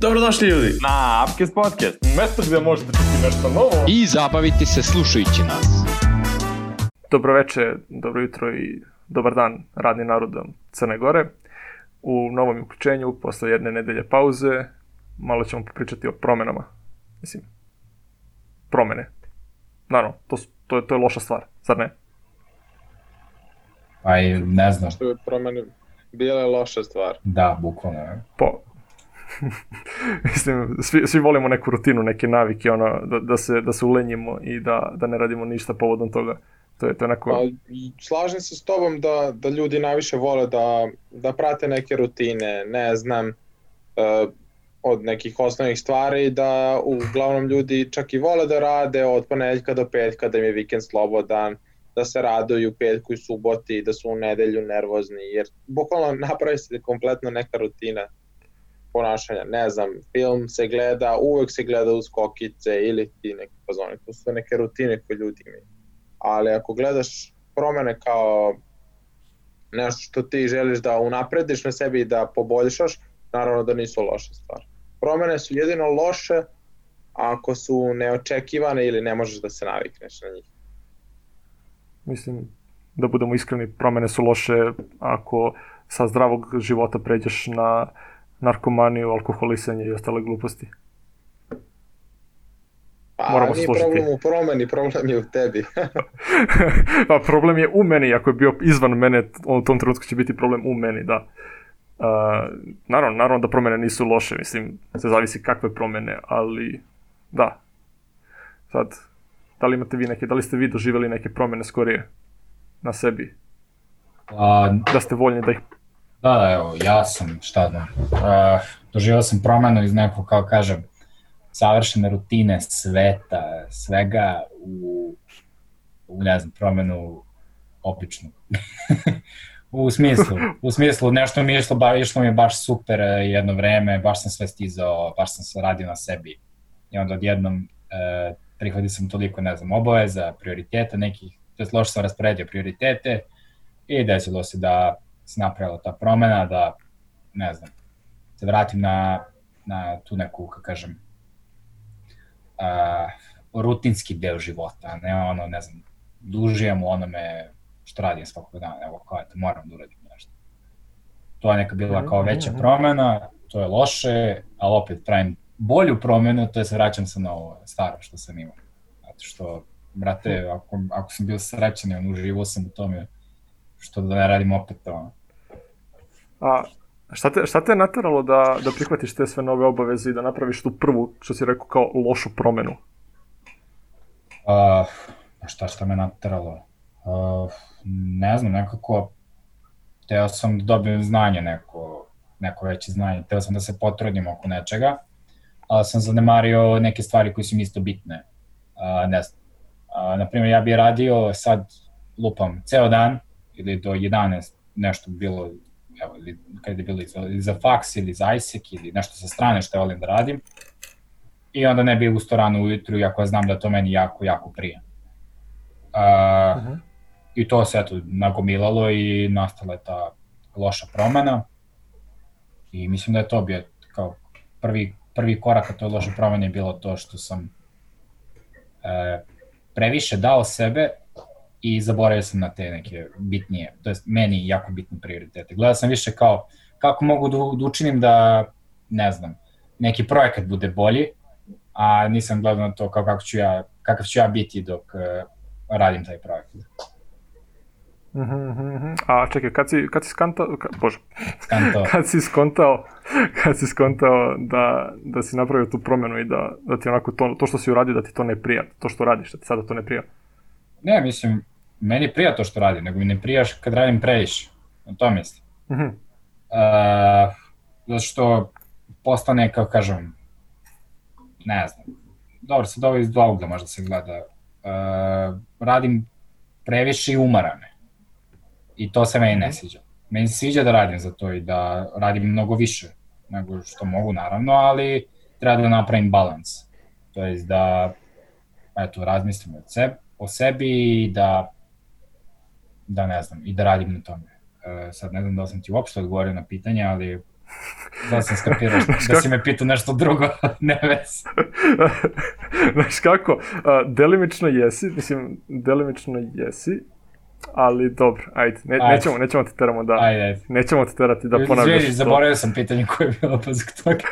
Dobrodošli ljudi! Na Upcast Podcast, mesto gde možete čuti nešto novo i zabaviti se slušajući nas. Dobro veče, dobro jutro i dobar dan radni narodom Crne Gore. U novom uključenju, posle jedne nedelje pauze, malo ćemo pričati o promenama. Mislim, promene. Naravno, to, to, je, to je loša stvar, zar ne? Pa i ne znam. Što je promene bile loša stvar. Da, bukvalno. Po, mislim, svi, svi volimo neku rutinu, neke navike, ono, da, da, se, da se ulenjimo i da, da ne radimo ništa povodom toga. To je to je neko... Pa, slažem se s tobom da, da ljudi najviše vole da, da prate neke rutine, ne znam, uh, od nekih osnovnih stvari, da uglavnom ljudi čak i vole da rade od ponedeljka do petka, da im je vikend slobodan, da se raduju petku i suboti, da su u nedelju nervozni, jer bukvalno napravi se kompletno neka rutina ponašanja. Ne znam, film se gleda, uvek se gleda uz kokice ili ti neke fazone. To su neke rutine koje ljudi imaju. Ali ako gledaš promene kao nešto što ti želiš da unaprediš na sebi i da poboljšaš, naravno da nisu loše stvari. Promene su jedino loše ako su neočekivane ili ne možeš da se navikneš na njih. Mislim, da budemo iskreni, promene su loše ako sa zdravog života pređeš na narkomaniju, alkoholisanje i ostale gluposti. Pa, Moramo nije složiti. problem u promeni, problem je u tebi. pa problem je u meni, ako je bio izvan mene, u tom trenutku će biti problem u meni, da. Uh, naravno, naravno da promene nisu loše, mislim, se zavisi kakve promene, ali da. Sad, da li imate vi neke, da li ste vi doživjeli neke promene skorije na sebi? A, da ste voljni da ih Da, da, evo, ja sam, šta da, uh, doživao sam promenu iz nekog, kao kažem, savršene rutine sveta, svega u, u ne znam, promenu opičnu. u smislu, u smislu nešto mi je išlo, ba, išlo mi je baš super jedno vreme, baš sam sve stizao, baš sam se radio na sebi. I onda odjednom e, prihvatio sam toliko, ne znam, obaveza, prioriteta nekih, to je loše sam rasporedio prioritete i desilo se da se napravila ta promena, da, ne znam, se vratim na, na tu neku, kako kažem, uh, rutinski deo života, ne ono, ne znam, dužijem u onome što radim svakog dana, evo kao eto, moram da uradim nešto. To je neka bila kao veća promena, to je loše, ali opet pravim bolju promenu, to je se vraćam sa na ovo staro što sam imao. Zato što, brate, ako, ako sam bio srećan on uživao sam u tome, što da ne radim opet to. A šta te, šta te je nateralo da, da prihvatiš te sve nove obaveze i da napraviš tu prvu, što si rekao, kao lošu promenu? Uh, šta šta me nateralo? Uh, ne znam, nekako teo sam da dobijem znanje neko, neko veće znanje, teo sam da se potrudim oko nečega, ali sam zanemario neke stvari koje su mi isto bitne. Uh, ne znam, uh, naprimjer, ja bih radio sad, lupam, ceo dan ili do 11, nešto bilo evo, ili kada je bilo za, ili za faks ili za ISEC ili nešto sa strane što volim da radim. I onda ne bi usto rano ujutru, iako ja znam da to meni jako, jako prije. Uh, uh -huh. I to se eto nagomilalo i nastala je ta loša promena. I mislim da je to bio kao prvi, prvi korak ka toj lošoj promeni je bilo to što sam e, previše dao sebe i zaboravio sam na te neke bitnije, to je meni jako bitne prioritete. Gledao sam više kao kako mogu da, da učinim da, ne znam, neki projekat bude bolji, a nisam gledao na to kao kako ću ja, kakav ću ja biti dok uh, radim taj projekat. Uh -huh. A čekaj, kad si, kad si skantao, ka, bože, skantao. kad si skontao, kad si skontao da, da si napravio tu promenu i da, da ti onako to, to što si uradio da ti to ne prija, to što radiš, da ti sada to ne prija? Ne, mislim, meni prija to što radim, nego mi ne prijaš kad radim previše. Na to mislim. Mm -hmm. uh, zato što postane, kao kažem, ne znam, dobro, sad ovo iz dva ugla možda se gleda. Uh, radim previše i umarane. I to se meni ne mhm. sviđa. Meni se sviđa da radim za to i da radim mnogo više nego što mogu, naravno, ali treba da napravim balans. To je da, eto, razmislim od sebe, o sebi i da da ne znam, i da radim na tome. E, sad ne znam da li sam ti uopšte odgovorio na pitanje, ali Da sam skapirao da si me pitao nešto drugo, ne vez. Znaš kako, delimično jesi, mislim, delimično jesi, ali dobro, ajde, ne, ajde. nećemo, nećemo te teramo da, ajde, ajde. nećemo te terati da ponavljaš Izvini, zaboravio sam pitanje koje je bilo pa zbog toga.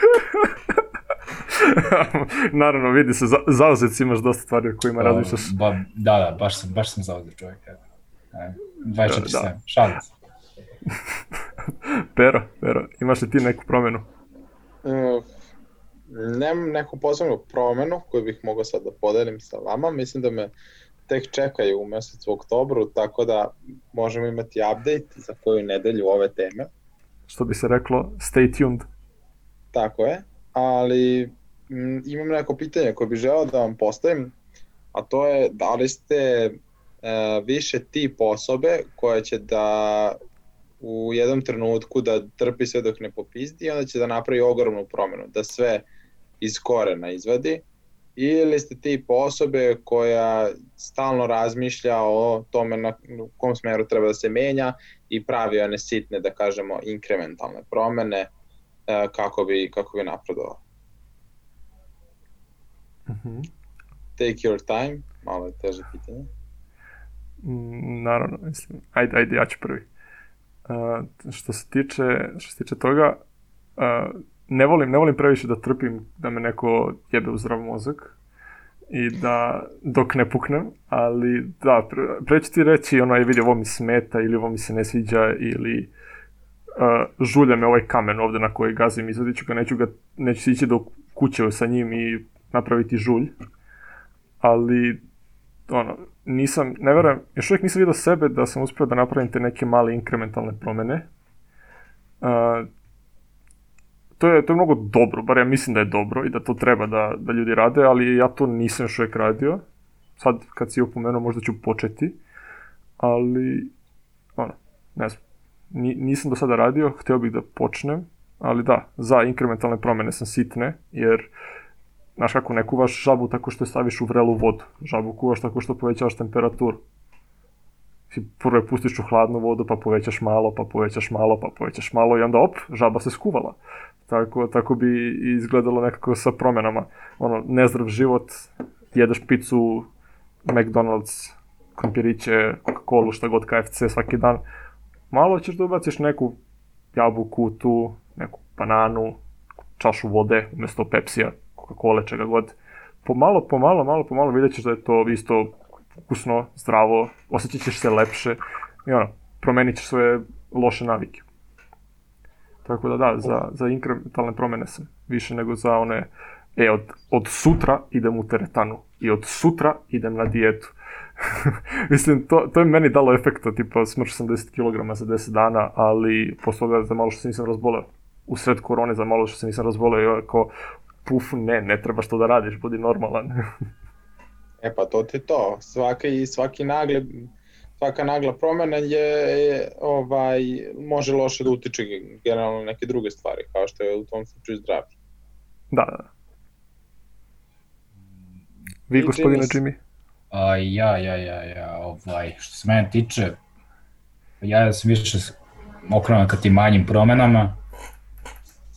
Naravno, vidi se, za, zauzet si imaš dosta stvari o kojima razmišljaš. Ba, da, da, baš sam, baš sam zauzet čovjek. 24-7, da. šalim se. Pero, Pero, imaš li ti neku promenu? Uh, nemam neku posebnu promenu koju bih mogao sad da podelim sa vama. Mislim da me tek čekaju u mesecu oktobru, tako da možemo imati update za koju nedelju ove teme. Što bi se reklo, stay tuned. Tako je, ali m, imam neko pitanje koje bih želeo da vam postavim, a to je da li ste e, više tip osobe koje će da u jednom trenutku da trpi sve dok ne popizdi i onda će da napravi ogromnu promenu, da sve iz korena izvadi ili ste tip osobe koja stalno razmišlja o tome na kom smeru treba da se menja i pravi one sitne, da kažemo, inkrementalne promene e, kako bi, kako bi napredovao. -hmm. Take your time, malo je teže pitanje. Mm, naravno, mislim, ajde, ajde, ja ću prvi. Uh, što se tiče, što se tiče toga, uh, ne volim, ne volim previše da trpim da me neko jebe u zdrav mozak i da dok ne puknem, ali da, pre, pre ću ti reći ono je vidi ovo mi smeta ili ovo mi se ne sviđa ili uh, žulja me ovaj kamen ovde na koji gazim, izvadit ću ga, neću, ga, neću ići do kuće sa njim i napraviti žulj, ali ono, nisam, ne verujem, još uvijek nisam vidio sebe da sam uspio da napravim te neke male inkrementalne promene. Uh, to je, to je mnogo dobro, bar ja mislim da je dobro i da to treba da, da ljudi rade, ali ja to nisam još uvijek radio. Sad, kad si upomenuo, možda ću početi, ali, ono, ne znam, Ni, nisam do sada radio, hteo bih da počnem, ali da, za inkrementalne promene sam sitne, jer znaš kako ne kuvaš žabu tako što je staviš u vrelu vodu. Žabu kuvaš tako što povećavaš temperaturu. Prvo je pustiš u hladnu vodu, pa povećaš malo, pa povećaš malo, pa povećaš malo i onda op, žaba se skuvala. Tako, tako bi izgledalo nekako sa promenama. Ono, nezdrav život, jedeš picu, McDonald's, krompiriće, Coca-Cola, šta god KFC svaki dan. Malo ćeš da ubaciš neku jabuku tu, neku bananu, čašu vode umesto Pepsija, Coca-Cola, čega god. Pomalo, pomalo, malo, pomalo vidjet ćeš da je to isto ukusno, zdravo, osjećat ćeš se lepše i ono, promenit ćeš svoje loše navike. Tako da da, za, za inkrementalne promene sam više nego za one, e, od, od sutra idem u teretanu i od sutra idem na dijetu. Mislim, to, to je meni dalo efekta, tipa smrš sam 10 kg za 10 dana, ali posle toga za malo što se nisam razboleo. U sred korone za malo što se nisam razboleo, i kao, puf, ne, ne trebaš to da radiš, budi normalan. e pa to ti to, svaki, svaki nagle svaka nagla promena je, je ovaj, može loše da utiče generalno neke druge stvari, kao što je u tom slučaju zdravlje. Da, da. Vi, I gospodine Jimmy? A, ja, ja, ja, ja, ovaj, što se mene tiče, ja sam više okrenuo ka tim manjim promenama.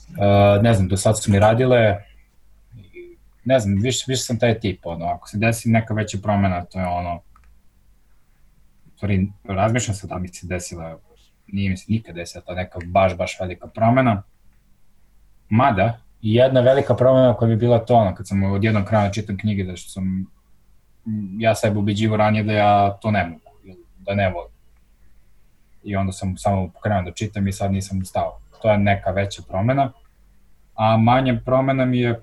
Uh, ne znam, do sad su mi radile, ne znam, više, više sam taj tip, ono, ako se desi neka veća promena, to je ono, stvari, razmišljam se da mi se desila, nije mi se nikad desila ta neka baš, baš velika promena. Mada, jedna velika promena koja bi bila to, ono, kad sam odjednom krenuo da čitam knjige, da što sam ja sebe ubeđivo ranije da ja to ne mogu, da ne volim. I onda sam samo krenuo da čitam i sad nisam stao. To je neka veća promena. A manja promena mi je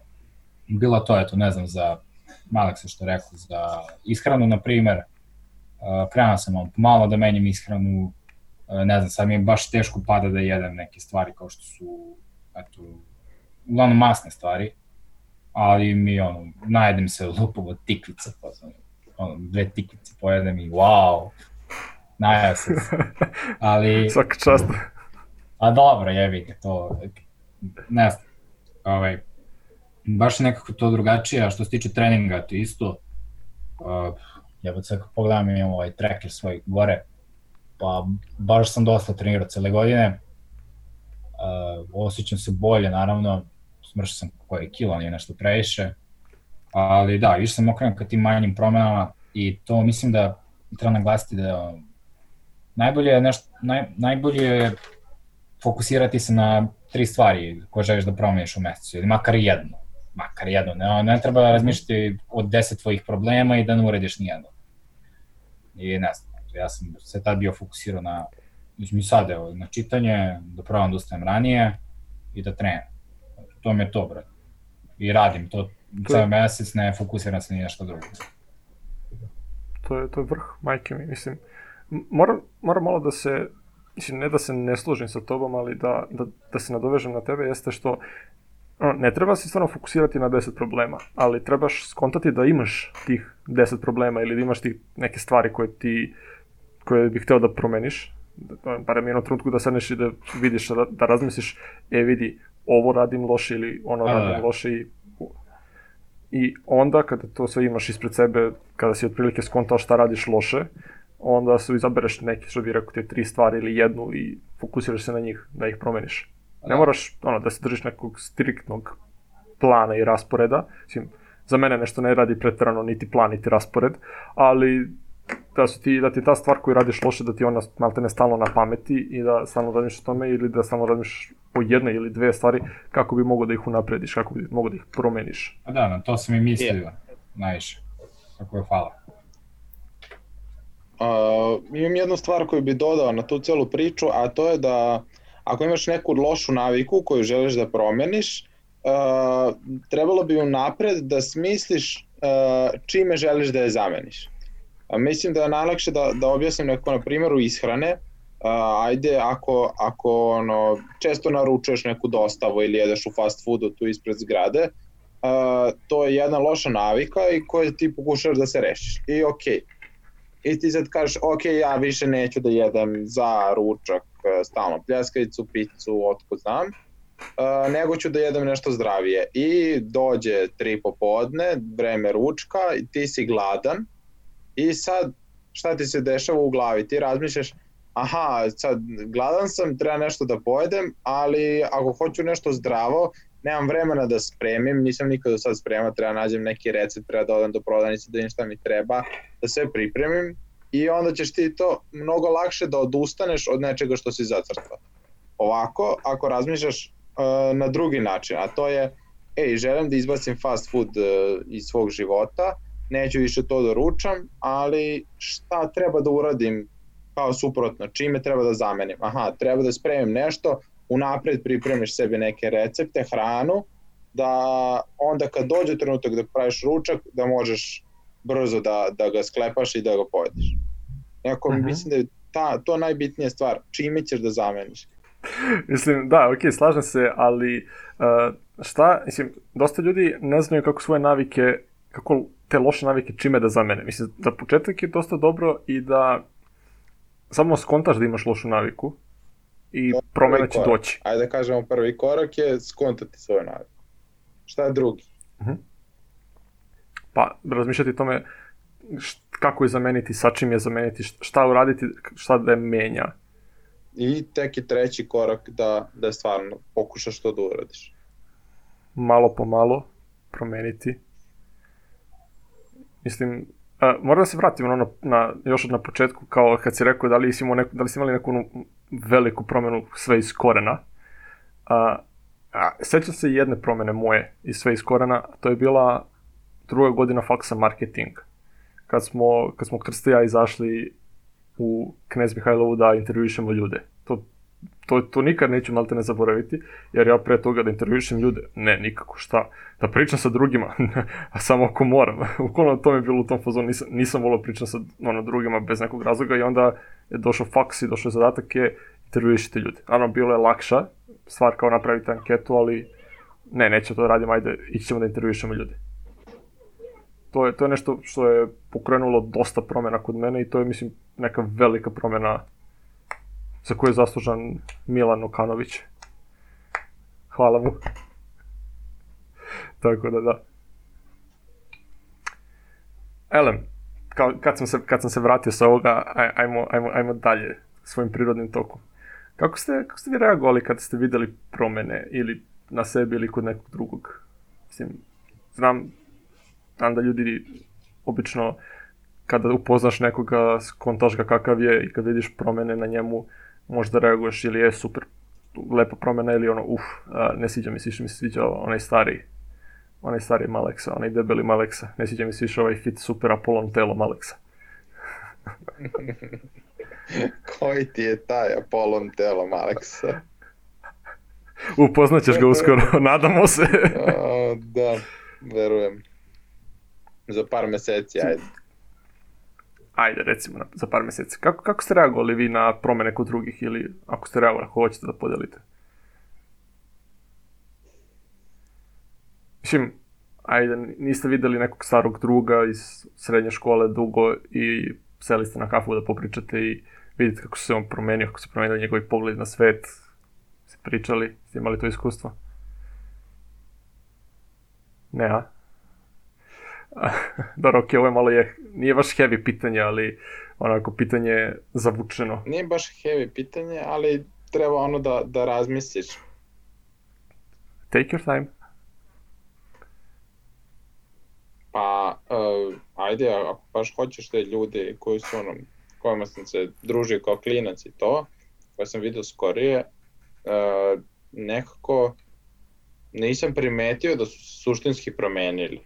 bila to, eto, ne znam, za Malek se što rekao, za ishranu, na primer, krenuo sam malo da menjam ishranu, ne znam, sad mi je baš teško pada da jedem neke stvari kao što su, eto, uglavnom masne stvari, ali mi, ono, najedem se lupovo tikvica, pa sam, ono, dve tikvice pojedem i wow, najao sam se. Ali... Svaka čast. A dobro, jebi ga, to, ne znam, ovaj, baš nekako to drugačije, a što se tiče treninga, to isto, uh, jebote, ako pogledam imam ovaj tracker svoj gore, pa baš sam dosta trenirao cele godine, Uh, osjećam se bolje, naravno, smršao sam koje kilo, nije nešto previše, ali da, više sam okrenut ka tim manjim promenama i to mislim da treba naglasiti da najbolje je nešto, naj, najbolje je fokusirati se na tri stvari koje želiš da promeniš u mesecu, ili makar jednu. Makar jednu. Ne, ne treba razmišljati od deset tvojih problema i da ne urediš nijedno. I ne znam, ja sam se tad bio fokusirao na, mi sad, evo, na čitanje, da provam da ustajem ranije i da trenem. To mi je to, brate. I radim to ceo mesec, ne fokusiram se ni nešto drugo. To je, to je vrh, majke mi, mislim. Moram, moram malo da se mislim, ne da se ne služim sa tobom, ali da, da, da se nadovežem na tebe, jeste što ne treba se stvarno fokusirati na 10 problema, ali trebaš skontati da imaš tih 10 problema ili da imaš tih neke stvari koje ti koje bih hteo da promeniš, da, barem jednom trenutku da sedneš i da vidiš, da, da razmisliš, e vidi, ovo radim loše ili ono A, radim da. loše i i onda kada to sve imaš ispred sebe, kada si otprilike skontao šta radiš loše, onda se izabereš neke, što bi rekao, te tri stvari ili jednu i fokusiraš se na njih, da ih promeniš. Ne da. moraš ono, da se držiš nekog striktnog plana i rasporeda. Mislim, za mene nešto ne radi pretrano niti plan, niti raspored, ali da, su ti, da ti ta stvar koju radiš loše, da ti ona malte ne stalno na pameti i da stalno razmišljaš o tome ili da stalno razmišljaš o jednoj ili dve stvari kako bi mogo da ih unaprediš, kako bi mogo da ih promeniš. A da, na to sam i mislio, yeah. najviše. Tako je, hvala. Uh, imam jednu stvar koju bi dodao na tu celu priču, a to je da ako imaš neku lošu naviku koju želiš da promeniš, uh, trebalo bi napred da smisliš uh, čime želiš da je zameniš. Uh, mislim da je najlakše da, da objasnim neko na primjeru ishrane, uh, ajde ako, ako ono, često naručuješ neku dostavu ili jedeš u fast foodu tu ispred zgrade, uh, to je jedna loša navika i koju ti pokušaš da se rešiš. I okej, okay i ti sad kažeš, ok, ja više neću da jedem za ručak stalno pljeskavicu, picu, otkud znam, uh, nego ću da jedem nešto zdravije. I dođe tri popodne, vreme ručka, i ti si gladan i sad šta ti se dešava u glavi? Ti razmišljaš, aha, sad gladan sam, treba nešto da pojedem, ali ako hoću nešto zdravo, nemam vremena da spremim, nisam nikad do sad spremao, treba nađem neki recept, treba da odem do prodavnice, da im šta mi treba, da sve pripremim i onda ćeš ti to mnogo lakše da odustaneš od nečega što si zacrtao. Ovako, ako razmišljaš uh, na drugi način, a to je, ej, želim da izbacim fast food uh, iz svog života, neću više to da ručam, ali šta treba da uradim kao suprotno, čime treba da zamenim? Aha, treba da spremim nešto, unapred pripremiš sebi neke recepte, hranu, da onda kad dođe trenutak da praviš ručak, da možeš brzo da, da ga sklepaš i da ga pojedeš. Nekako uh mhm. -huh. mislim da je ta, to najbitnija stvar, čime ćeš da zameniš. mislim, da, ok, slažem se, ali uh, šta, mislim, dosta ljudi ne znaju kako svoje navike, kako te loše navike čime da zamene. Mislim, za početak je dosta dobro i da samo skontaš da imaš lošu naviku i promena će doći. Ajde da kažemo prvi korak je skontati svoju naviku. Šta je drugi? Uh mhm. -huh. Pa, razmišljati tome kako je zameniti, sa čim je zameniti, šta uraditi, šta da je menja. I tek je treći korak da, da stvarno pokušaš to da uradiš. Malo po malo promeniti. Mislim, a, moram da se vratim ono na, na, još od na početku, kao kad si rekao da li, si, neku, da li si imali neku veliku promenu sve iz korena. A, a, sećam se jedne promene moje iz sve iz korena, to je bila druga godina faksa marketing. Kad smo, kad smo Krsta ja izašli u Knez Mihajlovu da intervjuišemo ljude. To, to, to nikad neću malte ne zaboraviti, jer ja pre toga da intervjuišem ljude, ne, nikako, šta, da pričam sa drugima, a samo ako moram. Ukolno to mi je bilo u tom fazonu, nisam, nisam volao pričam sa ono, drugima bez nekog razloga i onda je došao faks i došao zadatak je intervjuišite ljude. Ano, bilo je lakša stvar kao napraviti anketu, ali ne, neće to da radim, ajde, ićemo da intervjuišemo ljude to je, to je nešto što je pokrenulo dosta promjena kod mene i to je, mislim, neka velika promjena za koju je zaslužan Milan Okanović. Hvala mu. Tako da, da. Elem, kao, kad, sam se, kad sam se vratio sa ovoga, aj, ajmo, ajmo, ajmo dalje svojim prirodnim tokom. Kako ste, kako ste vi reagovali kad ste videli promene ili na sebi ili kod nekog drugog? Mislim, znam, znam da ljudi obično kada upoznaš nekoga, kontaš ga kakav je i kad vidiš promene na njemu, možda reaguješ ili je super, lepa promena ili ono, uf, ne sviđa mi se, više mi se sviđa onaj stari, onaj stari Maleksa, onaj debeli Maleksa, ne sviđa mi se više ovaj fit super Apollon telo Maleksa. Koji ti je taj Apollon telo Maleksa? Upoznaćeš ga uskoro, nadamo se. A, da, verujem. Za par meseci, ajde. Ajde, recimo, za par meseci. Kako, kako ste reagovali vi na promene kod drugih ili ako ste reagovali, ako hoćete da podelite? Mislim, ajde, niste videli nekog starog druga iz srednje škole dugo i seli ste na kafu da popričate i vidite kako se on promenio, kako se promenio njegovi pogled na svet, ste pričali, ste imali to iskustvo? Ne, a? Dobro, okej, okay, ovo je malo je, nije baš heavy pitanje, ali onako pitanje zavučeno. Nije baš heavy pitanje, ali treba ono da, da razmisliš. Take your time. Pa, uh, ajde, ako baš hoćeš te ljude koji su ono, kojima sam se družio kao klinac i to, koje sam vidio skorije, uh, nekako nisam primetio da su suštinski promenili.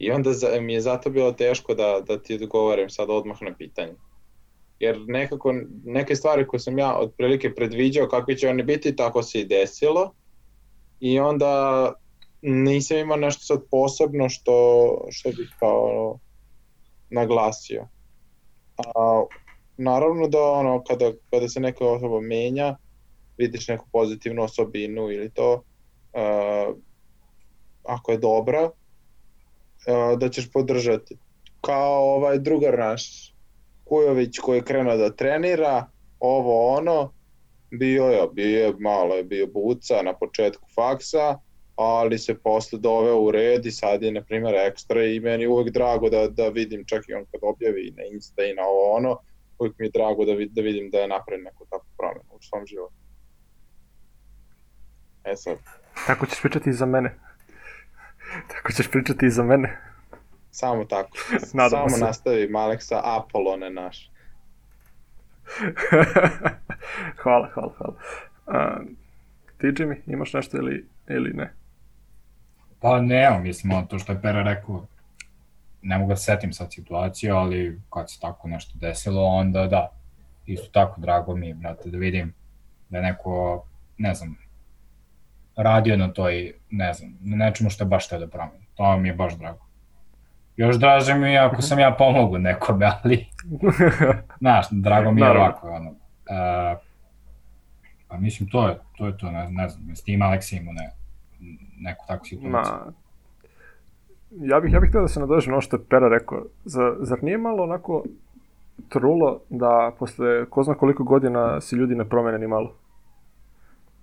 I onda za, mi je zato bilo teško da, da ti odgovorim sad odmah na pitanje. Jer nekako, neke stvari koje sam ja otprilike predviđao kakvi će oni biti, tako se i desilo. I onda nisam imao nešto sad posebno što, što bih kao naglasio. A, naravno da ono, kada, kada se neka osoba menja, vidiš neku pozitivnu osobinu ili to, uh, ako je dobra, uh, da ćeš podržati. Kao ovaj drugar naš, Kujović koji je krenuo da trenira, ovo ono, bio je, bio je, malo je bio buca na početku faksa, ali se posle doveo u red i sad je, na primjer, ekstra i meni uvek drago da, da vidim, čak i on kad objavi na Insta i na ovo ono, uvek mi je drago da, da vidim da je napravljen neku takvu promenu u svom životu. E sad. Tako ćeš pričati za mene. Tako ćeš pričati i za mene. Samo tako. Nadamo Samo se. nastavi Malek sa Apolone naš. hvala, hvala, hvala. Uh, ti, Jimmy, imaš nešto ili, ili ne? Pa ne, mislim, to što je Pera rekao, ne mogu da setim sad situaciju, ali kad se tako nešto desilo, onda da, isto tako drago mi, brate, da vidim da je neko, ne znam, radio na toj, ne znam, na nečemu što je baš teo da promeni. To mi je baš drago. Još draže mi ako mhm. sam ja pomogu nekome, ali, znaš, drago mi je Naravno. ovako, ono. Uh, pa mislim, to je to, je to ne, ne znam, s tim Aleksijem, ne, neku takvu situaciju. Ma, ja bih, ja bih htio da se nadožem ono što je Pera rekao. Zar, zar nije malo onako trulo da posle ko zna koliko godina si ljudi ne promene ni malo?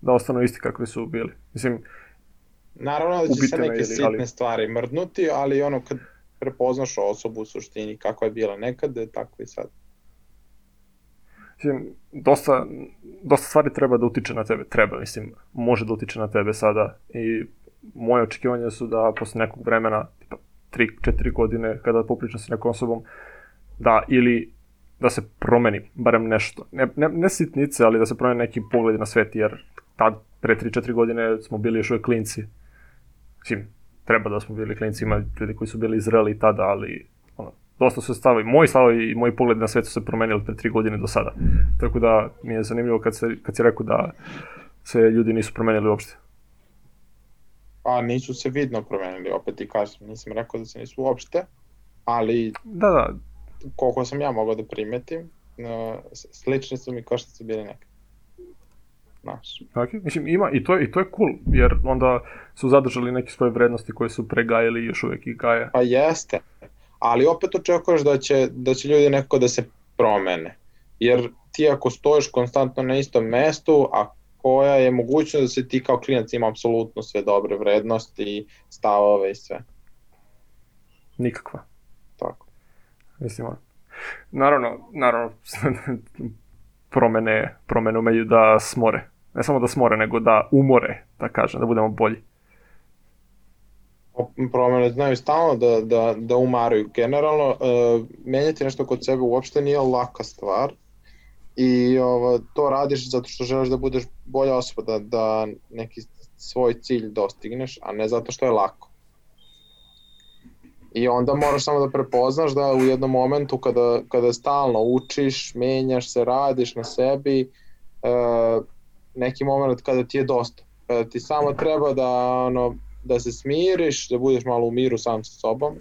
Da ostanu isti kakvi su bili. Mislim, Naravno da će se neke ili, sitne ali... stvari mrdnuti, ali ono kad prepoznaš osobu u suštini kako je bila nekad, tako i sad. Mislim, dosta, dosta stvari treba da utiče na tebe, treba, mislim, može da utiče na tebe sada i moje očekivanja su da posle nekog vremena, tipa 3-4 godine, kada popričam sa nekom osobom, da ili da se promeni barem nešto. Ne, ne, ne sitnice, ali da se promeni neki pogled na svet, jer tad, pre 3-4 godine smo bili još uvek klinci. Mislim, treba da smo bili klinci, ima ljudi koji su bili zreli tada, ali ono, dosta su stavovi, moji stavovi i moji pogled na svet su se promenili pre 3 godine do sada. Tako da mi je zanimljivo kad, se, kad si rekao da se ljudi nisu promenili uopšte. Pa nisu se vidno promenili, opet i kažem, nisam rekao da se nisu uopšte, ali da, da. koliko sam ja mogao da primetim, slični su mi kao što su bili nekad. Znaš. Okay. Mislim, ima, i to, je, i to je cool, jer onda su zadržali neke svoje vrednosti koje su pregajali i još uvek i gaje. Pa jeste, ali opet očekuješ da će, da će ljudi nekako da se promene. Jer ti ako stojiš konstantno na istom mestu, a koja je mogućnost da se ti kao klinac ima apsolutno sve dobre vrednosti, stavove i sve. Nikakva. Tako. Mislim, naravno, naravno, promene, promene umeju da smore. Ne samo da smore, nego da umore, da kažem, da budemo bolji. Promene znaju stalno da, da, da umaraju. Generalno, uh, menjati nešto kod sebe uopšte nije laka stvar i ovo, to radiš zato što želiš da budeš bolja osoba, da, da neki svoj cilj dostigneš, a ne zato što je lako. I onda moraš samo da prepoznaš da u jednom momentu kada, kada stalno učiš, menjaš se, radiš na sebi, e, neki moment kada ti je dosta. Kada ti samo treba da, ono, da se smiriš, da budeš malo u miru sam sa sobom,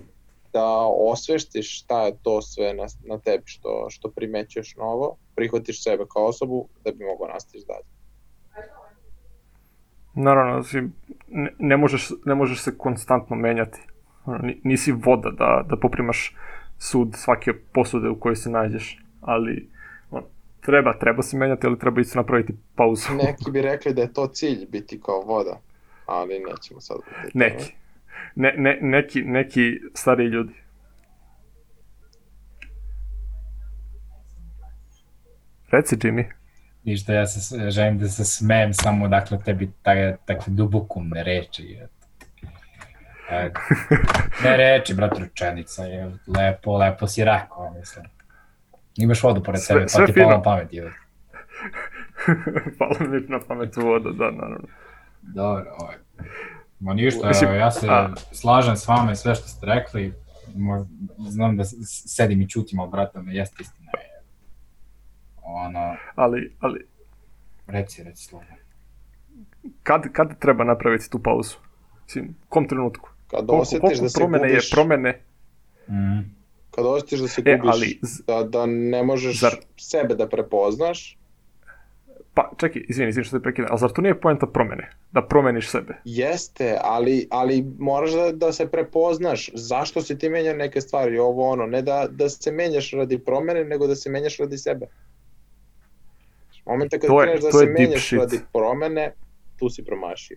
da osveštiš šta je to sve na, na tebi što, što primećuješ novo, prihvatiš sebe kao osobu da bi mogao nastaviš dalje. Naravno, ne, ne, možeš, ne možeš se konstantno menjati nisi voda da, da poprimaš sud svake posude u kojoj se nađeš, ali on, treba, treba se menjati, ali treba isto napraviti pauzu. Neki bi rekli da je to cilj biti kao voda, ali nećemo sad. Neki. Ne, ne, neki, neki stari ljudi. Reci, Jimmy. Ništa, ja se želim da se smem samo, dakle, tebi takve dubokumne reči. Ne reči, brat, rečenica je lepo, lepo si rekao, mislim. Imaš vodu pored sve, sebe, pa ti pala pamet je. pala mi na pamet voda, da, naravno. Dobro, ovaj. Ma ništa, mislim, ja se a... slažem s vama i sve što ste rekli. Znam da sedim i čutim, ali brate, me jeste istina. Ono... Ali, ali... Reci, reci slovo. Kad, kad treba napraviti tu pauzu? Mislim, kom trenutku? Kad koliko, osjetiš koliko da se promene gubiš... je promene. Mm. Kad osjetiš da se e, gubiš, ali, da, da ne možeš zar... sebe da prepoznaš. Pa, čekaj, izvini, izvini što te prekidam, ali zar to nije poenta promene? Da promeniš sebe? Jeste, ali, ali moraš da, da se prepoznaš zašto se ti menja neke stvari, ovo ono, ne da, da se menjaš radi promene, nego da se menjaš radi sebe. Momenta kad kreneš da se menjaš shit. radi promene, tu si promašio.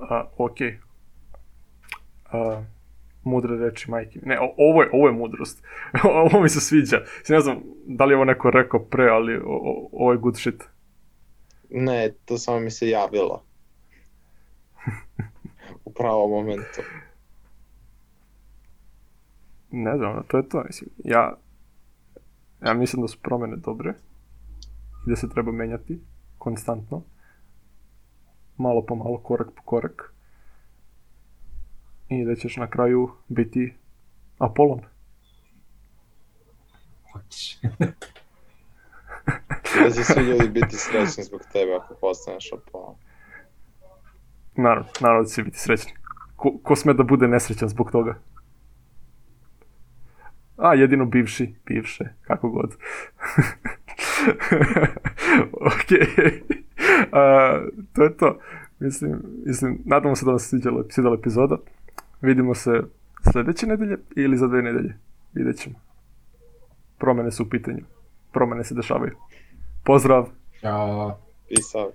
A, ok. A, mudre reči majke. Ne, ovo je, ovo je mudrost. ovo mi se sviđa. Ne znam da li je ovo neko rekao pre, ali o, ovo je good shit. Ne, to samo mi se javilo. U pravom momentu. Ne znam, to je to. Mislim, ja, ja mislim da su promene dobre i da se treba menjati konstantno malo po malo, korak po korak. I da ćeš na kraju biti Apolon. Hoćeš. da će svi ljudi biti srećni zbog tebe ako postaneš Apolon. Naravno, naravno da će biti srećni. Ko, ko sme da bude nesrećan zbog toga? A, jedino bivši, bivše, kako god. ok. A, to je to. Mislim, mislim, nadamo se da vam se sviđala, sviđala epizoda. Vidimo se sledeće nedelje ili za dve nedelje. Vidjet ćemo. Promene su u pitanju. Promene se dešavaju. Pozdrav! Ćao! Out.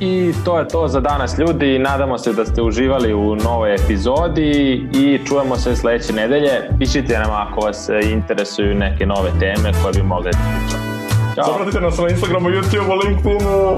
I to je to za danas ljudi, nadamo se da ste uživali u novoj epizodi i čujemo se sledeće nedelje. Pišite nam ako vas interesuju neke nove teme koje bi mogli da pričamo. Ćao! Zapratite nas na Instagramu, YouTubeu, LinkedInu,